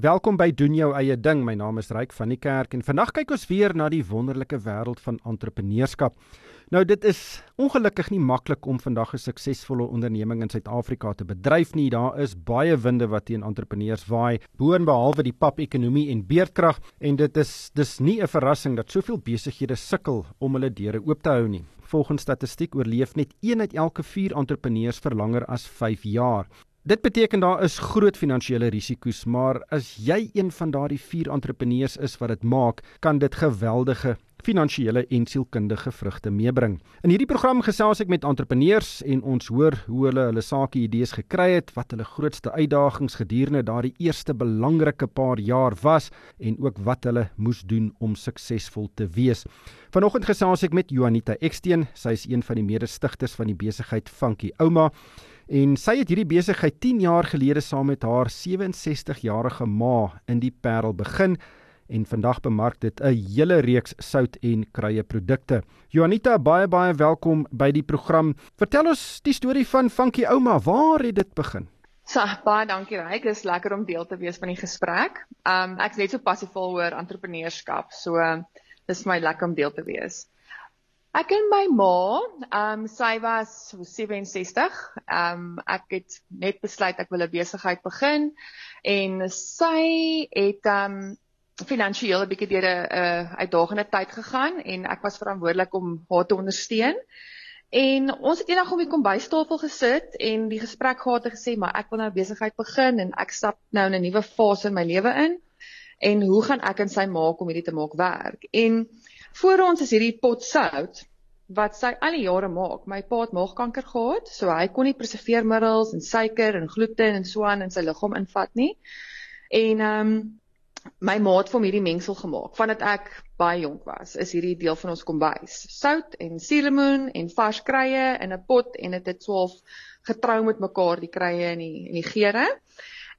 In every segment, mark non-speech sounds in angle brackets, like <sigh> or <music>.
Welkom by doen jou eie ding. My naam is Ryk van die Kerk en vandag kyk ons weer na die wonderlike wêreld van entrepreneurskap. Nou dit is ongelukkig nie maklik om vandag 'n suksesvolle onderneming in Suid-Afrika te bedryf nie. Daar is baie winde wat teen entrepreneurs waai, boonbehalwe die pap-ekonomie en beerdkrag en dit is dis nie 'n verrassing dat soveel besighede sukkel om hulle deure oop te hou nie. Volgens statistiek oorleef net 1 uit elke 4 entrepreneurs vir langer as 5 jaar. Dit beteken daar is groot finansiële risiko's, maar as jy een van daardie vier entrepreneurs is wat dit maak, kan dit geweldige finansiële en sielkundige vrugte meebring. In hierdie program gesels ek met entrepreneurs en ons hoor hoe hulle hulle sake idees gekry het, wat hulle grootste uitdagings gedurende daardie eerste belangrike paar jaar was en ook wat hulle moes doen om suksesvol te wees. Vanoggend gesels ek met Juanita Eksteen, sy is een van die mede-stigters van die besigheid Funky Ouma. En sy het hierdie besigheid 10 jaar gelede saam met haar 67-jarige ma in die Parel begin en vandag bemark dit 'n hele reeks sout en kruie produkte. Juanita, baie baie welkom by die program. Vertel ons die storie van Funky Ouma. Waar het dit begin? So, baie dankie Ryk. Dit is lekker om deel te wees van die gesprek. Um ek is net so passievol oor entrepreneurskap. So, dis vir my lekker om deel te wees. Ek en my ma, ehm um, sy was 67. Ehm um, ek het net besluit ek wil 'n besigheid begin en sy het ehm um, finansiëel 'n bietjie deur 'n uh, uitdagende tyd gegaan en ek was verantwoordelik om haar te ondersteun. En ons het eendag om die kombuistafel gesit en die gesprek gehad en gesê maar ek wil nou besigheid begin en ek stap nou in 'n nuwe fase in my lewe in. En hoe gaan ek en sy maak om hierdie te maak werk? En Voor ons is hierdie pot sout wat sy al die jare maak. My pa het maagkanker gehad, so hy kon nie preserveermiddels en suiker en gluten en so aan in sy liggaam invat nie. En ehm um, my ma het vir hom hierdie mengsel gemaak vandat ek baie jonk was. Is hierdie deel van ons kombuis. Sout en suurlemoen en vars kruie in 'n pot en dit het 12 getrou met mekaar die kruie en die en die geure.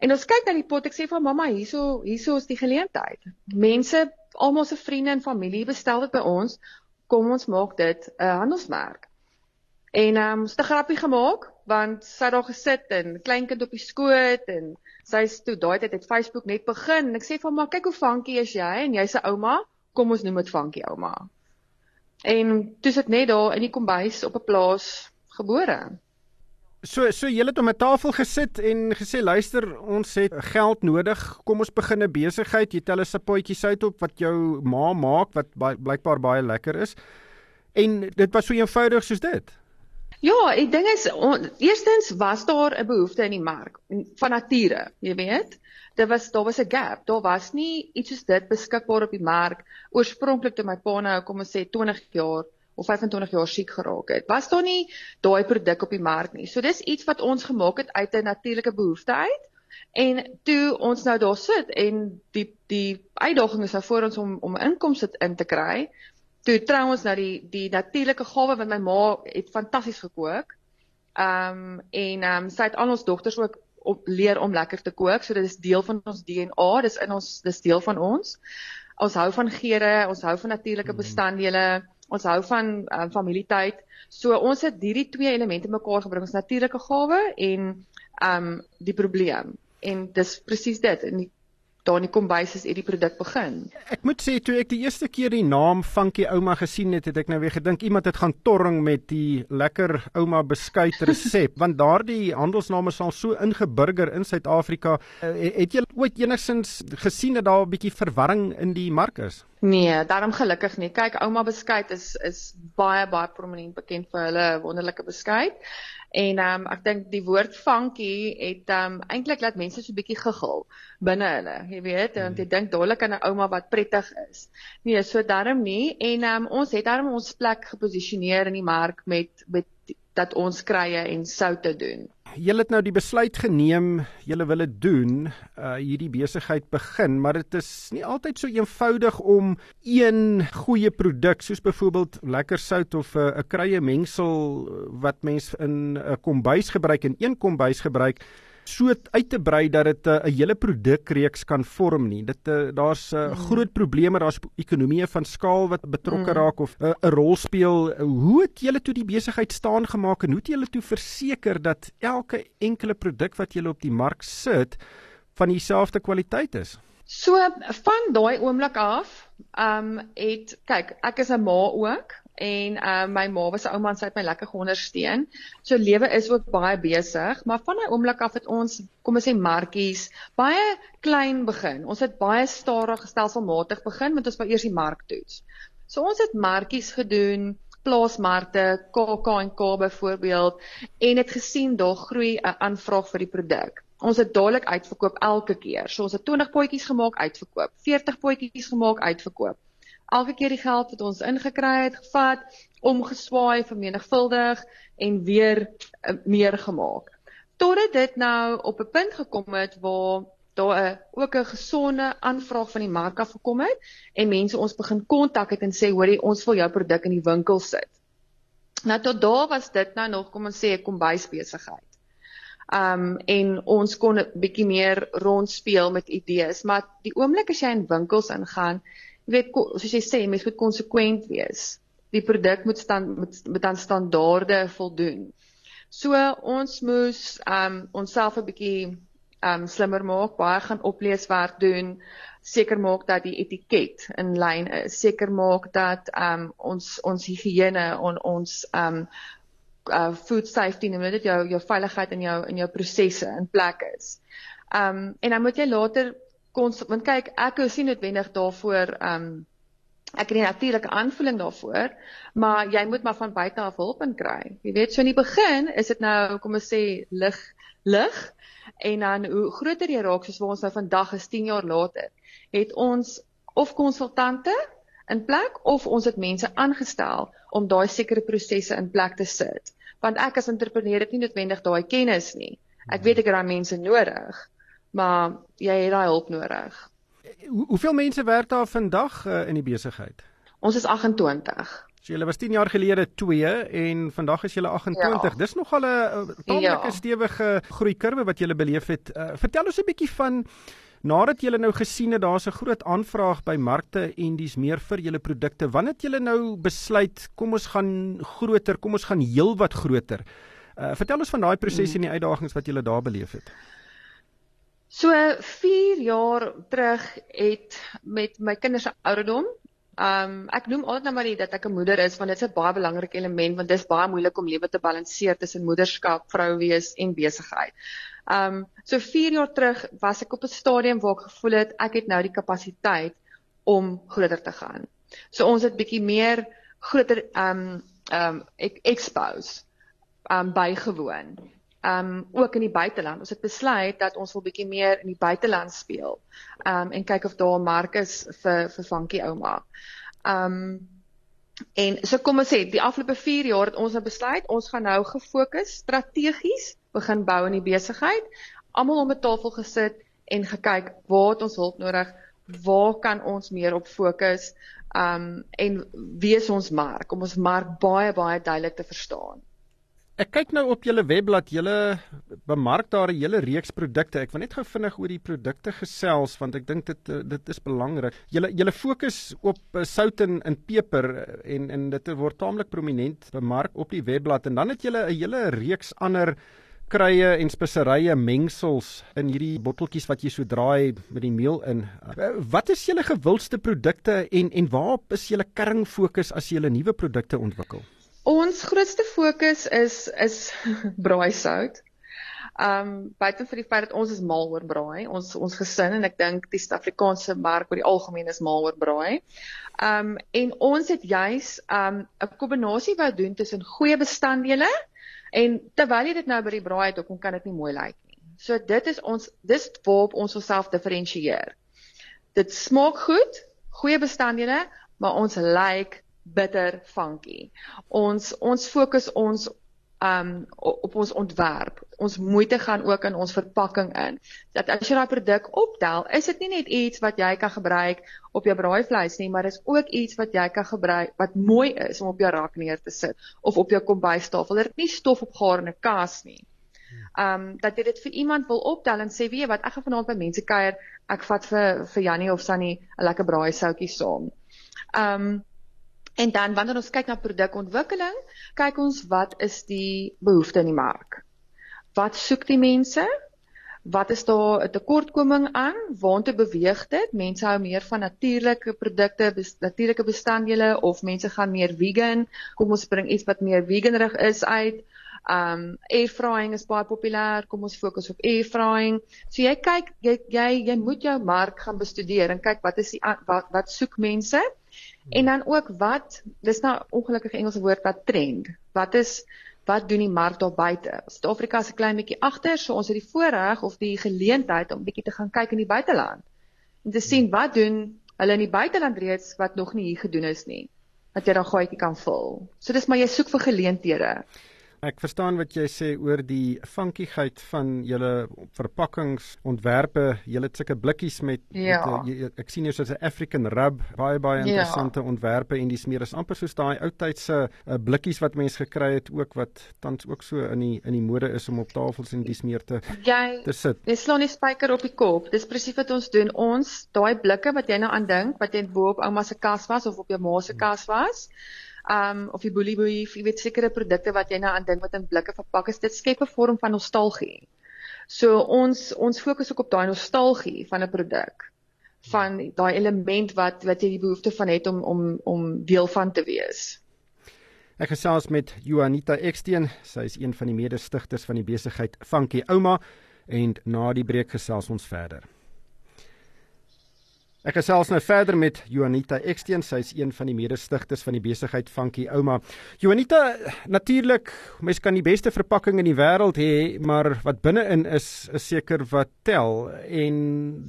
En ons kyk na die pot. Ek sê vir mamma, hierso hierso is die geleentheid. Mense almal se vriende en familie bestel dit by ons. Kom ons maak dit 'n handelsmerk. En ehm um, ons het 'n grappie gemaak want sy het daar gesit en kleinkind op die skoot en sy's toe daai tyd het Facebook net begin en ek sê vir haar kyk hoe funky is jy en jy's 'n ouma, kom ons noem dit funky ouma. En toe sit net daar in die kombuis op 'n plaas gebore. So so jy het om 'n tafel gesit en gesê luister ons het geld nodig. Kom ons begin 'n besigheid. Jy tel 'n sapotjie sout op wat jou ma maak wat blykbaar baie lekker is. En dit was so eenvoudig soos dit. Ja, ek dink is on, eerstens was daar 'n behoefte in die mark van nature, jy weet. Daar was daar was 'n gap. Daar was nie iets soos dit beskikbaar op die mark. Oorspronklik toe my pa nou kom ons sê 20 jaar of 25 jaar siek geraak het. Was daar nie daai produk op die mark nie. So dis iets wat ons gemaak het uit 'n natuurlike behoefte uit. En toe ons nou daar sit en die die uitdaging is nou voor ons om om inkomste in te kry. Toe trou ons nou die die natuurlike gawe wat my ma het fantasties gekook. Ehm um, en ehm um, sy het al ons dogters ook op leer om lekker te kook. So dit is deel van ons DNA, dis in ons dis deel van ons. Ons hou van geure, ons hou van natuurlike mm. bestanddele. Ons hou van um, familietyd. So ons het hierdie twee elemente mekaar gebring, ons natuurlike gawe en ehm um, die probleem. En dis presies dit in die daar in die kombuis is hierdie produk begin. Ek moet sê toe ek die eerste keer die naam Funky Ouma gesien het, het ek nou weer gedink iemand het gaan torring met die lekker ouma beskuit resep, <laughs> want daardie handelsname sal so ingeburger in Suid-Afrika. Uh, het jy ooit enigsins gesien dat daar 'n bietjie verwarring in die mark is? Nee, daarom gelukkig nie. Kyk, ouma beskuit is is baie baie prominent bekend vir hulle wonderlike beskuit. En ehm um, ek dink die woord funky het ehm um, eintlik laat mense so 'n bietjie giggel binne hulle, jy weet, want jy dink dadelik aan 'n ouma wat prettig is. Nee, so daarom nie. En ehm um, ons het daarom ons plek geposisioneer in die mark met met dat ons krye en soute doen julle het nou die besluit geneem, julle wil dit doen, uh hierdie besigheid begin, maar dit is nie altyd so eenvoudig om een goeie produk soos byvoorbeeld lekker sout of 'n uh, krye mengsel wat mens in 'n kombuis gebruik en een kombuis gebruik so uit te brei dat dit eh, 'n uh, hele produkreeks kan vorm nie. Dit uh, daar's uh, mm. groot probleme, daar's ekonomieë van skaal wat betrokke mm. raak of 'n uh, rol speel. Hoe het julle toe die besigheid staan gemaak en hoe het julle toe verseker dat elke enkele produk wat julle op die mark sit van dieselfde kwaliteit is. So van daai oomblik af, ehm um, het kyk, ek is 'n ma ook en uh my ma was 'n ouma en sy het my lekker geondersteun. So lewe is ook baie besig, maar van 'n oomblik af het ons, kom ons sê markies, baie klein begin. Ons het baie stadig stelselmatig begin met ons wou eers die mark toets. So ons het markies gedoen, plaasmarkte, KAK&K byvoorbeeld en het gesien daar groei 'n aanvraag vir die produk. Ons het dadelik uitverkoop elke keer. So ons het 20 potjies gemaak, uitverkoop. 40 potjies gemaak, uitverkoop elke keer die geld wat ons ingekry het, gevat, omgeswaai, vermenigvuldig en weer uh, meer gemaak. Totdat dit nou op 'n punt gekom het waar daar 'n ook 'n gesonde aanvraag van die mark af gekom het en mense ons begin kontak het en sê hoorie ons wil jou produk in die winkel sit. Nou tot daar was dit nou nog kom ons sê 'n kombuisbesigheid. Um en ons kon 'n bietjie meer rondspeel met idees, maar die oomblik as jy in winkels ingaan, jy weet soos jy sê mens moet konsekwent wees. Die produk moet stand moet, moet aan standaarde voldoen. So ons moes um onsself 'n bietjie um slimmer maak, baie gaan opleeswerk doen, seker maak dat die etiket in lyn is, seker maak dat um ons ons higiëne en ons um uh food safety, noem dit jou jou veiligheid in jou in jou prosesse in plek is. Um en dan moet jy later want kyk ek is nie noodwendig daarvoor um ek het 'n natuurlike aanvoeling daarvoor maar jy moet maar van buite af hulp in kry. Jy weet so in die begin is dit nou kom ons sê lig lig en dan hoe groter jy raak soos waar ons nou vandag is 10 jaar later het ons of konsultante in plek of ons het mense aangestel om daai sekere prosesse in plek te sit. Want ek as entrepreneur het nie noodwendig daai kennis nie. Ek weet ek het daai mense nodig maar jy het daai hulp nodig. Hoe, hoeveel mense werk daar vandag uh, in die besigheid? Ons is 28. So julle was 10 jaar gelede 2 en vandag is julle 28. Ja. Dis nogal 'n tamelike ja. stewige groeikurwe wat julle beleef het. Uh, vertel ons 'n bietjie van nadat julle nou gesien het daar's 'n groot aanvraag by markte en dis meer vir julle produkte. Wanneer het julle nou besluit kom ons gaan groter, kom ons gaan heelwat groter? Uh, vertel ons van daai proses hmm. en die uitdagings wat julle daar beleef het. So 4 jaar terug het met my kinders se ouderdom, um ek noem altyd nou maar dit dat ek 'n moeder is want dit is 'n baie belangrike element want dit is baie moeilik om lewe te balanseer tussen moederskap, vrou wees en besigheid. Um so 4 jaar terug was ek op 'n stadium waar ek gevoel het ek het nou die kapasiteit om groter te gaan. So ons het bietjie meer groter um um ek expose um bygewoon um ook in die buiteland. Ons het besluit dat ons wil bietjie meer in die buiteland speel. Um en kyk of daar 'n mark is vir vir Funky ouma. Um en so kom ons sê, die afgelope 4 jaar het ons nou besluit ons gaan nou gefokus strategies begin bou in die besigheid. Almal om 'n tafel gesit en gekyk waar het ons hulp nodig? Waar kan ons meer op fokus? Um en wie is ons mark om ons mark baie baie duidelik te verstaan. Ek kyk nou op julle webblad, julle bemark daar 'n hele reeks produkte. Ek wil net gou vinnig oor die produkte gesels want ek dink dit eh, dit is belangrik. Julle julle fokus op eh, sout en in peper eh, en en dit word taamlik prominent bemark op die webblad en dan het julle 'n hele reeks ander krye en speserye mengsels in hierdie botteltjies wat jy so draai met die meel in. Wat is julle gewildste produkte en en waarop is julle kern fokus as julle nuwe produkte ontwikkel? Ons grootste fokus is is <laughs> braaisout. Um buite vir die feit dat ons is mal oor braai, ons ons gesin en ek dink die Suid-Afrikaanse mark oor die algemeen is mal oor braai. Um en ons het juis um 'n kombinasie wou doen tussen goeie bestanddele en terwyl jy dit nou by die braai het, ook kan dit nie mooi lyk nie. So dit is ons dis waarop ons onsself diferensieer. Dit smaak goed, goeie bestanddele, maar ons lyk bitter funky. Ons ons fokus ons um op ons ontwerp. Ons moeite gaan ook in ons verpakking in. Dat as jy daai produk optel, is dit nie net iets wat jy kan gebruik op jou braaivleis nie, maar dis ook iets wat jy kan gebruik wat mooi is om op jou rak neer te sit of op jou kombuistafel. Dit is nie stof op gaar in 'n kas nie. Um dat jy dit vir iemand wil optel en sê, "Weet jy wat, ek gaan vanaand by mense kuier, ek vat vir vir Jannie of Sunny 'n lekker braaisoutjie saam." Um En dan wanneer ons kyk na produkontwikkeling, kyk ons wat is die behoefte in die mark? Wat soek die mense? Wat is daar 'n tekortkoming aan? Waartoe beweeg dit? Mense hou meer van natuurlike produkte, natuurlike bestanddele of mense gaan meer vegan? Kom ons bring iets wat meer veganerig is uit. Um air frying is baie populêr. Kom ons fokus op air frying. So jy kyk jy jy, jy moet jou mark gaan bestudeer en kyk wat is die wat wat soek mense? En dan ook wat dis nou ongelukkige Engelse woord wat trend. Wat is wat doen die mark daar buite? Suid-Afrika is 'n klein bietjie agter, so ons het die voorreg of die geleentheid om bietjie te gaan kyk in die buiteland en te sien wat doen hulle in die buiteland reeds wat nog nie hier gedoen is nie. Dat jy dan gaatjie kan vul. So dis maar jy soek vir geleenthede. Ek verstaan wat jy sê oor die funkigheid van julle verpakkingsontwerpe. Julle het sulke blikkies met, ja. met jy, ek sien hier soos 'n African rub, baie baie ja. interessante ja. ontwerpe en die smeer is amper soos daai ou tydse uh, blikkies wat mense gekry het ook wat tans ook so in die in die mode is om op tafels en die smeer te jy, te sit. Jy slaan die spyker op die kop. Dis presies wat ons doen. Ons daai blikke wat jy nou aan dink, wat jy bo op ouma se kas was of op jou ma se kas was. Um of die boelie boelie, jy weet sekere produkte wat jy nou aan dink wat in blikke verpak is, dit skep 'n vorm van nostalgie. So ons ons fokus ook op daai nostalgie van 'n produk van daai element wat wat jy die behoefte van het om om om deel van te wees. Ek gesels met Juanita Eksteen, sy is een van die mede-stigters van die besigheid Funky Ouma en na die breek gesels ons verder. Ek gesels nou verder met Juanita Eksteen, sy is een van die mede-stigters van die besigheid Funky Ouma. Juanita, natuurlik, mens kan die beste verpakking in die wêreld hê, maar wat binne-in is, is seker wat tel en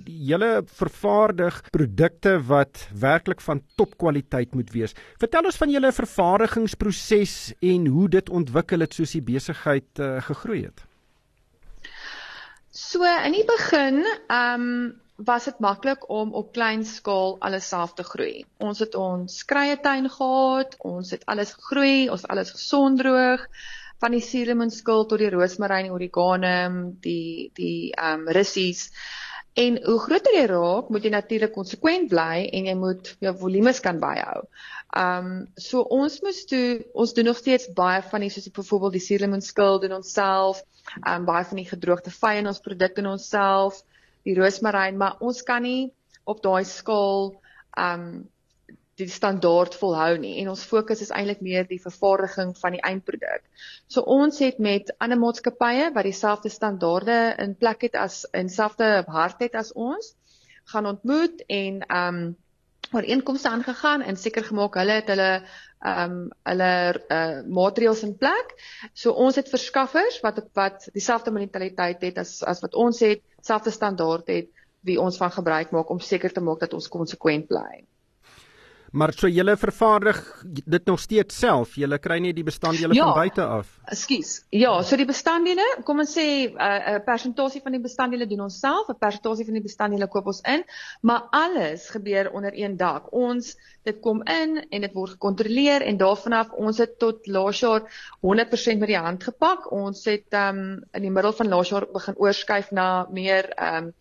julle vervaardig produkte wat werklik van topkwaliteit moet wees. Vertel ons van julle vervaardigingsproses en hoe dit ontwikkel het soos die besigheid uh, gegroei het. So in die begin, ehm um was dit maklik om op klein skaal alles self te groei. Ons het ons krye tuin gehad, ons het alles gegroei, ons alles gesondroog van die suurlemoenskil tot die roosmaryn, oregano, die die ehm um, russies. En hoe groter jy raak, moet jy natuurlik konsekwent bly en jy moet jou volumes kan byhou. Ehm um, so ons moes toe ons doen nog steeds baie van die soos byvoorbeeld die suurlemoenskil doen ons self, ehm um, baie van die gedroogde vye in ons produk doen ons self die roosmaryn, maar ons kan nie op daai skaal um die standaard volhou nie en ons fokus is eintlik meer die vervaardiging van die eindproduk. So ons het met ander maatskappye wat dieselfde standaarde in plek het as in selfde hart het as ons gaan ontmoet en um ooreenkomste aangegaan en seker gemaak hulle het hulle um hulle uh, maatreëls in plek. So ons het verskaffers wat wat dieselfde mentaliteit het as as wat ons het selfde standaard het wie ons van gebruik maak om seker te maak dat ons konsekwent bly. Maar so julle vervaardig dit nog steeds self. Julle kry nie die bestanddele ja, van buite af. Ekskuus. Ja, so die bestanddele, kom ons sê 'n uh, 'n persentasie van die bestanddele doen ons self, 'n persentasie van die bestanddele koop ons in, maar alles gebeur onder een dak. Ons dit kom in en dit word gekontroleer en daarvan af ons het tot laas jaar 100% met die hand gepak. ons het um in die middel van laas jaar begin oorskuif na meer um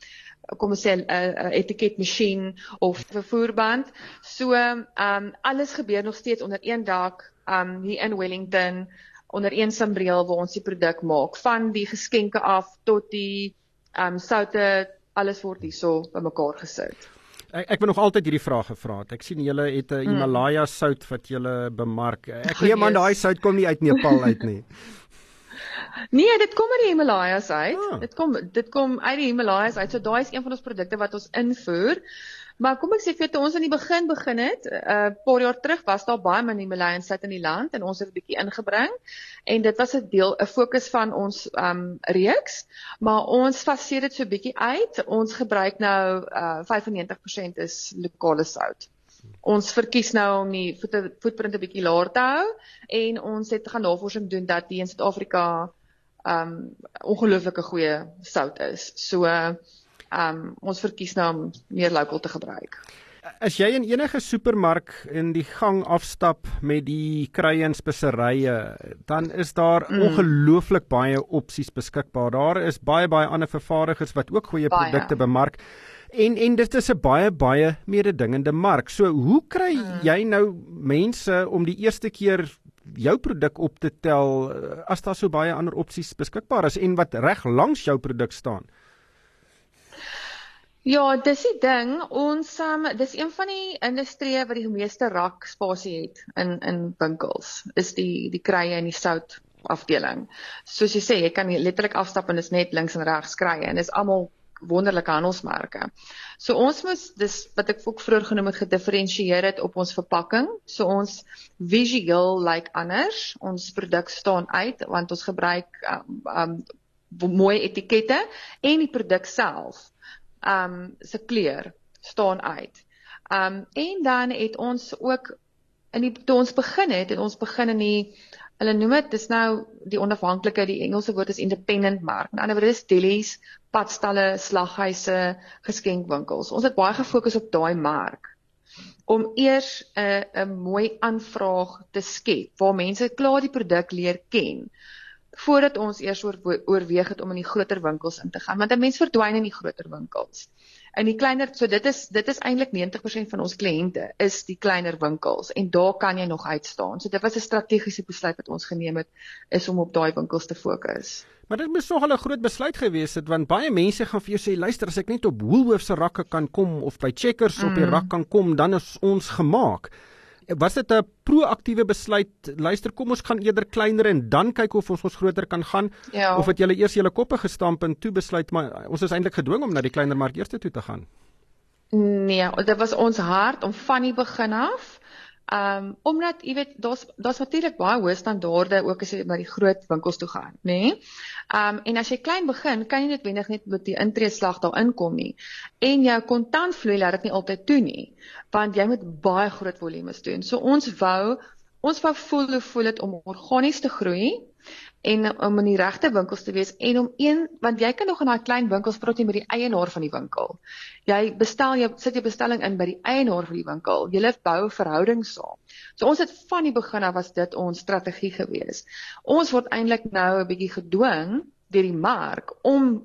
kom ons sê 'n uh, uh, etiketmasjien of vervoerband. So ehm um, alles gebeur nog steeds onder een dak um hier in Wellington onder een sambreel waar ons die produk maak van die geskenke af tot die um soutte alles word hierso bymekaar gesit. Ek ek wil nog altyd hierdie vraag gevra. Ek sien julle het 'n mm. Himalaya sout wat julle bemark. Ek neem aan daai sout kom nie uit Nepal uit nie. <laughs> Nee, dit kom uit die Himalayas uit. Ah. Dit kom dit kom uit die Himalayas uit. So daai is een van ons produkte wat ons invoer. Maar kom ek sê vir toe ons aan die begin begin het, 'n uh, paar jaar terug was daar baie min Himalayan sit in die land en ons het 'n bietjie ingebring en dit was 'n deel 'n fokus van ons um reeks, maar ons faseer dit so bietjie uit. Ons gebruik nou uh 95% is lokale sout. Ons verkies nou om die voetprint 'n bietjie laer te hou en ons het gaan navorsing doen dat die in Suid-Afrika um ongelooflike goeie sout is. So um ons verkies nou om meer local te gebruik. As jy in enige supermark in die gang afstap met die kruie en speserye, dan is daar mm. ongelooflik baie opsies beskikbaar. Daar is baie baie ander vervaardigers wat ook goeie produkte bemark. En en dit is 'n baie baie mededingende mark. So hoe kry mm. jy nou mense om die eerste keer jou produk op te tel eh, as daar so baie ander opsies beskikbaar is en wat reg langs jou produk staan? Ja, dis die ding. Ons um dis een van die industrieë wat die meeste rak spasie het in in winkels. Is die die krye en die sout afdeling. Soos jy sê, jy kan letterlik afstap en dis net links en regs krye en dis almal wonderlike handelsmerke. So ons moet dis wat ek ook vroeër genoem het gedifferensieer het op ons verpakking. So ons visueel lyk like anders. Ons produk staan uit want ons gebruik um, um mooi etikette en die produk self um se kleur staan uit. Um en dan het ons ook in die toe ons begin het, het ons begin in die hulle noem dit dis nou die onafhanklike die Engelse woord is independent mark. In ander woorde is delis, padstalle, slaghuise, geskenkwinkels. Ons het baie gefokus op daai mark om eers 'n 'n mooi aanvraag te skep waar mense klaar die produk leer ken voordat ons eers oorweeg het om in die groter winkels in te gaan want 'n mens verdwyn in die groter winkels. In die kleiner so dit is dit is eintlik 90% van ons kliënte is die kleiner winkels en daar kan jy nog uitstaan. So dit was 'n strategiese besluit wat ons geneem het is om op daai winkels te fokus. Maar dit moes nogal 'n groot besluit gewees het want baie mense gaan vir jou sê luister as ek net op Woolworths se rakke kan kom of by Checkers mm. op die mm. rak kan kom dan is ons gemaak was dit 'n proaktiewe besluit? Luister kom ons gaan eerder kleiner en dan kyk of ons ons groter kan gaan. Ja. of het julle eers julle koppe gestamp en toe besluit maar ons is eintlik gedwing om na die kleiner mark eers toe te gaan? Nee dit was ons hart om van die begin af Um omdat jy weet daar's daar's natuurlik baie hoë standaarde ook as jy by die groot winkels toe gaan, nê? Nee? Um en as jy klein begin, kan jy net wendig net met die intreeslag daar inkom nie. En jou kontantvloei laat dit nie altyd toe nie, want jy moet baie groot volumes doen. So ons wou ons wou voel hoe voel dit om organies te groei en om in die regte winkels te wees en om een want jy kan nog in daai klein winkels jy met die eienaar van die winkel. Jy bestel jy sit jou bestelling in by die eienaar van die winkel. Jy lê bou 'n verhouding saam. So ons het van die begin af was dit ons strategie gewees. Ons word eintlik nou 'n bietjie gedwing deur die mark om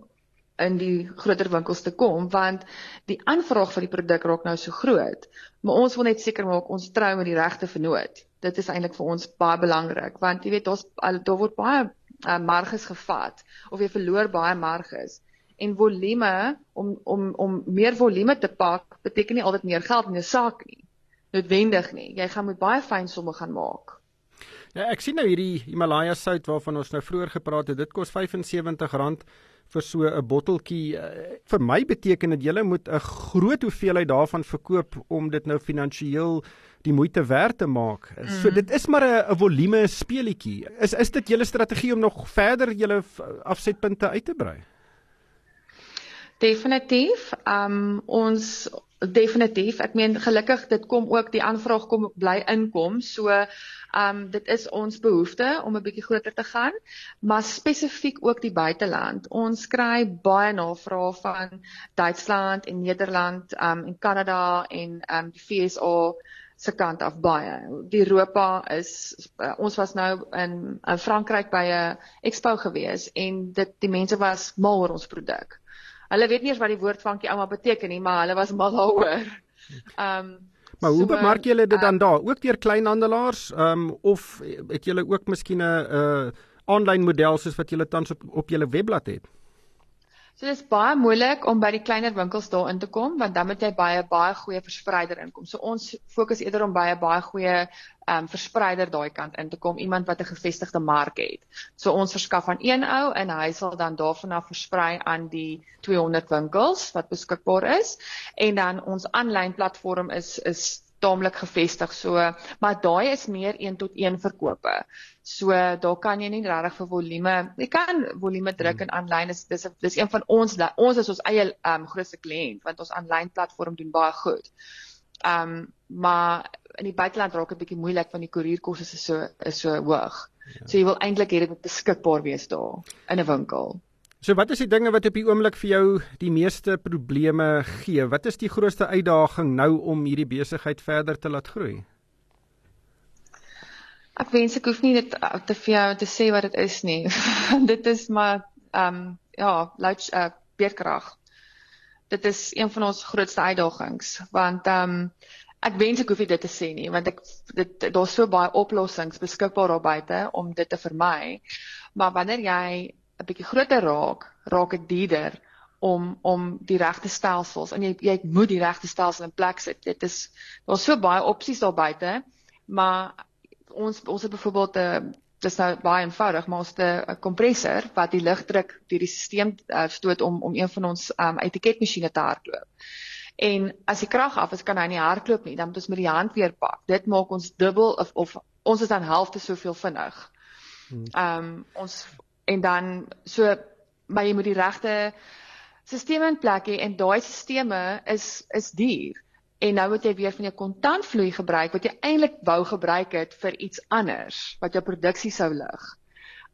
in die groter winkels te kom want die aanvraag vir die produk raak nou so groot. Maar ons wil net seker maak ons trou met die regte vernoot dit is eintlik vir ons baie belangrik want jy weet ons daar word baie uh, marges gevat of jy verloor baie marges. En volume om om om meer volume te pak beteken nie altyd meer geld in 'n saak nie. Noodwendig nie. Jy gaan met baie fyn somme gaan maak Ja ek sien nou hierdie Himalaya sout waarvan ons nou vroeër gepraat het dit kos R75 vir so 'n botteltjie uh, vir my beteken dit jy moet 'n groot hoeveelheid daarvan verkoop om dit nou finansiëel die moeite werd te maak. Mm. So dit is maar 'n volume speelietjie. Is is dit julle strategie om nog verder julle afsetpunte uit te brei? Definitief. Um ons definitief. Ek meen gelukkig dit kom ook die aanvraag kom bly inkom. So um dit is ons behoefte om 'n bietjie groter te gaan, maar spesifiek ook die buiteland. Ons kry baie navrae van Duitsland en Nederland um en Kanada en um die FSA se kant af baie. Die Europa is uh, ons was nou in in Frankryk by 'n expo gewees en dit die mense was mal oor ons produk. Hulle weet nie eers wat die woord vankie ouma beteken nie, maar hulle was mal daaroor. Ehm um, Maar hoe so, bemark julle dit dan uh, daar? Ook deur kleinhandelaars, ehm um, of het julle ook miskien 'n 'n uh, aanlyn model soos wat julle tans op op julle webblad het? So dis baie moeilik om by die kleiner winkels daar in te kom want dan moet jy baie baie goeie verspreider inkom. So ons fokus eerder om baie baie goeie ehm um, verspreider daai kant in te kom, iemand wat 'n gevestigde mark het. So ons verskaf aan een ou en hy sal dan daarvan af versprei aan die 200 winkels wat beskikbaar is en dan ons aanlyn platform is is taamlik gevestig. So, maar daai is meer 1 tot 1 verkope. So, daar kan jy nie regtig vir volume, jy kan volume druk in aanlyn is dis dis een van ons ons is ons eie um grootste kliënt want ons aanlyn platform doen baie goed. Um maar in die buiteland raak dit bietjie moeilik want die koerierkoste is so is so hoog. Ja. So jy wil eintlik hê dit moet beskikbaar wees daar in 'n winkel. So wat is die dinge wat op die oomblik vir jou die meeste probleme gee? Wat is die grootste uitdaging nou om hierdie besigheid verder te laat groei? Ek wens ek hoef nie dit uh, te vir jou te sê wat dit is nie. <laughs> dit is maar ehm um, ja, load uh, beerkrag. Dit is een van ons grootste uitdagings want ehm um, ek wens ek hoef dit te sê nie want ek dit daar's so baie oplossings beskikbaar daar buite om dit te vermy. Maar wanneer jy 'n bietjie groter raak, raak dit duurder om om die regte stelsels en jy jy moet die regte stelsel in plek sit. Dit is daar's so baie opsies daar buite, maar ons ons het byvoorbeeld 'n dis nou baie eenvoudig, maar ons het 'n kompressor wat die lugdruk deur die stelsel uh, stoot om om een van ons um, etiketmasjiene te hardloop. En as die krag af is, kan hy nie hardloop nie, dan moet ons met die hand weer pak. Dit maak ons dubbel of of ons is dan helfte soveel vinnig. Ehm um, ons en dan so maar jy moet die regte stelsels in plek hê en daai stelsels is is duur en nou moet jy weer van jou kontantvloei gebruik wat jy eintlik wou gebruik het vir iets anders wat jou produksie sou lig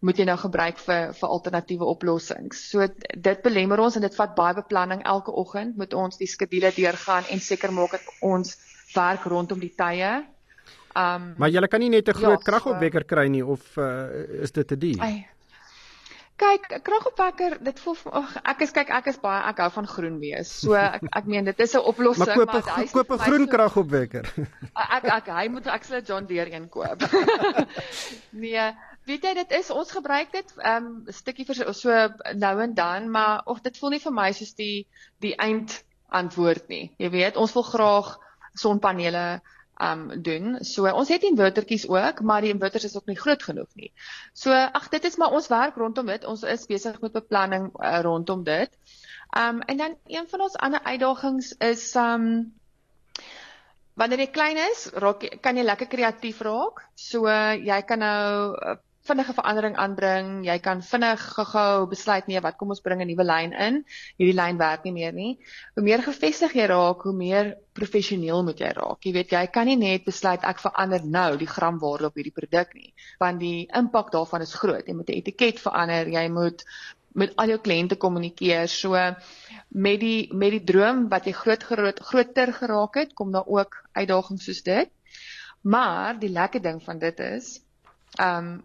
moet jy nou gebruik vir vir alternatiewe oplossings. So dit belemmer ons en dit vat baie beplanning elke oggend moet ons die skedule deurgaan en seker maak dat ons werk rondom die tye. Um Maar jy kan nie net 'n groot ja, kragopwekker so, kry nie of uh, is dit te duur? Kyk, kragopwekker, dit voel ag ek is kyk ek is baie ek hou van groen wees. So ek <laughs> ek meen dit is 'n oplossing maar koop hy koop 'n groen kragopwekker. <laughs> Ek ek hy moet ek sal John Deere een koop. <laughs> nee, weet jy dit is ons gebruik dit 'n um, stukkie vir so nou en dan, maar of dit voel nie vir my soos die die eind antwoord nie. Jy weet, ons wil graag sonpanele um doen. So ons het invertertjies ook, maar die inverters is ook nie groot genoeg nie. So ag dit is maar ons werk rondom dit. Ons is besig met beplanning uh, rondom dit. Um en dan een van ons ander uitdagings is um wanneer jy klein is, raak kan jy lekker kreatief raak. So jy kan nou uh, vinnige verandering aanbring. Jy kan vinnig gou-gou besluit nee, wat kom ons bring 'n nuwe lyn in. Hierdie lyn werk nie meer nie. Hoe meer gevestig jy raak, hoe meer professioneel moet jy raak. Jy weet jy kan nie net besluit ek verander nou die gramwaarde op hierdie produk nie, want die impak daarvan is groot. Jy moet 'n etiket verander, jy moet met al jou kliënte kommunikeer. So met die met die droom wat jy groot groot groter geraak het, kom daar ook uitdagings soos dit. Maar die lekker ding van dit is, ehm um,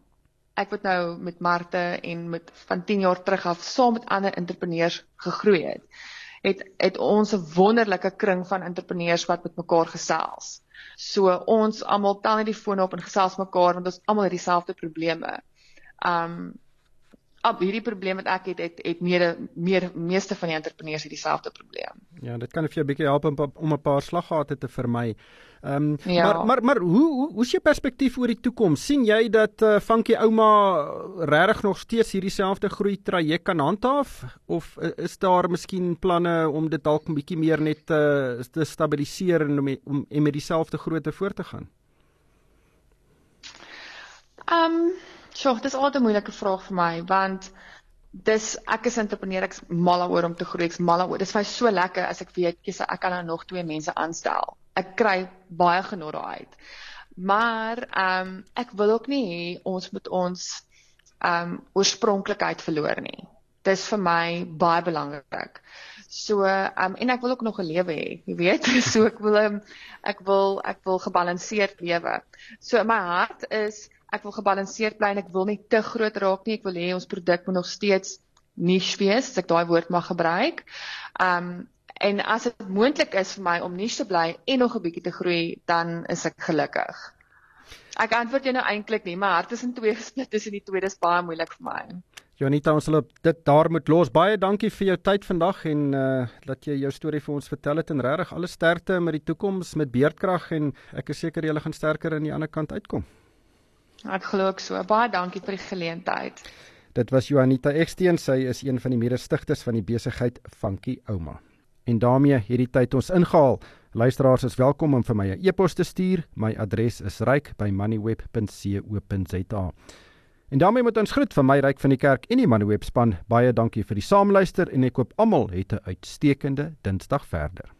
ek wat nou met Marte en met van 10 jaar terug af saam met ander entrepreneurs gegroei het, het het ons 'n wonderlike kring van entrepreneurs wat met mekaar gesels. So ons almal tel net die foon op en gesels mekaar want ons almal het dieselfde probleme. Um op hierdie probleem wat ek het het, het meer meer meeste van die entrepreneurs het dieselfde probleem. Ja, dit kan vir jou 'n bietjie help om om 'n paar slaggate te vermy. Ehm um, ja. maar maar maar hoe hoe hoe is jou perspektief oor die toekoms? sien jy dat uh, Funky ouma regtig nog steeds hierdie selfde groei traject kan handhaaf of uh, is daar miskien planne om dit dalk 'n bietjie meer net uh, te stabiliseer en om om en met dieselfde grootte voort te gaan? Ehm um, Sjoe, dis altyd 'n moeilike vraag vir my want dis ek is entrepreneur ek's mal oor om te groei ek's mal oor dis vir my so lekker as ek weet kies ek kan nou nog twee mense aanstel. Ek kry baie genot daaruit maar ehm um, ek wil ook nie ons moet ons ehm um, oorspronklikheid verloor nie. Dis vir my baie belangrik. So ehm um, en ek wil ook nog 'n lewe hê jy weet. <laughs> So ek wil um, ek wil ek wil gebalanseerd lewe. So my hart is ek wil gebalanseerd bly en ek wil nie te groot raak nie. Ek wil hê ons produk moet nog steeds niche wees, as ek daai woord mag gebruik. Um en as dit moontlik is vir my om niche te bly en nog 'n bietjie te groei, dan is ek gelukkig. Ek antwoord jou nou eintlik nie, maar hart is in twee <laughs> gesplit tussen die twee, dis baie moeilik vir my. Janita, ons sal dit daar moet los. Baie dankie vir jou tyd vandag en uh dat jy jou storie vir ons vertel het en regtig alle sterkte met die toekoms met beerdkrag en ek is seker jy gaan sterker aan die ander kant uitkom. Ek glo ook so. Baie dankie vir die geleentheid. Dit was Juanita Eksteen, sy is een van die mede-stigters van die besigheid Funky Ouma. En daarmee hierdie tyd ons ingehaal. Luisteraars is welkom om vir my 'n e-pos te stuur. My adres is ryk@moneyweb.co.za. En daarmee moet ons groet van my ryk van die kerk en die Moneyweb span. Baie dankie vir die saamluister en ek hoop almal het 'n uitstekende Dinsdag verder.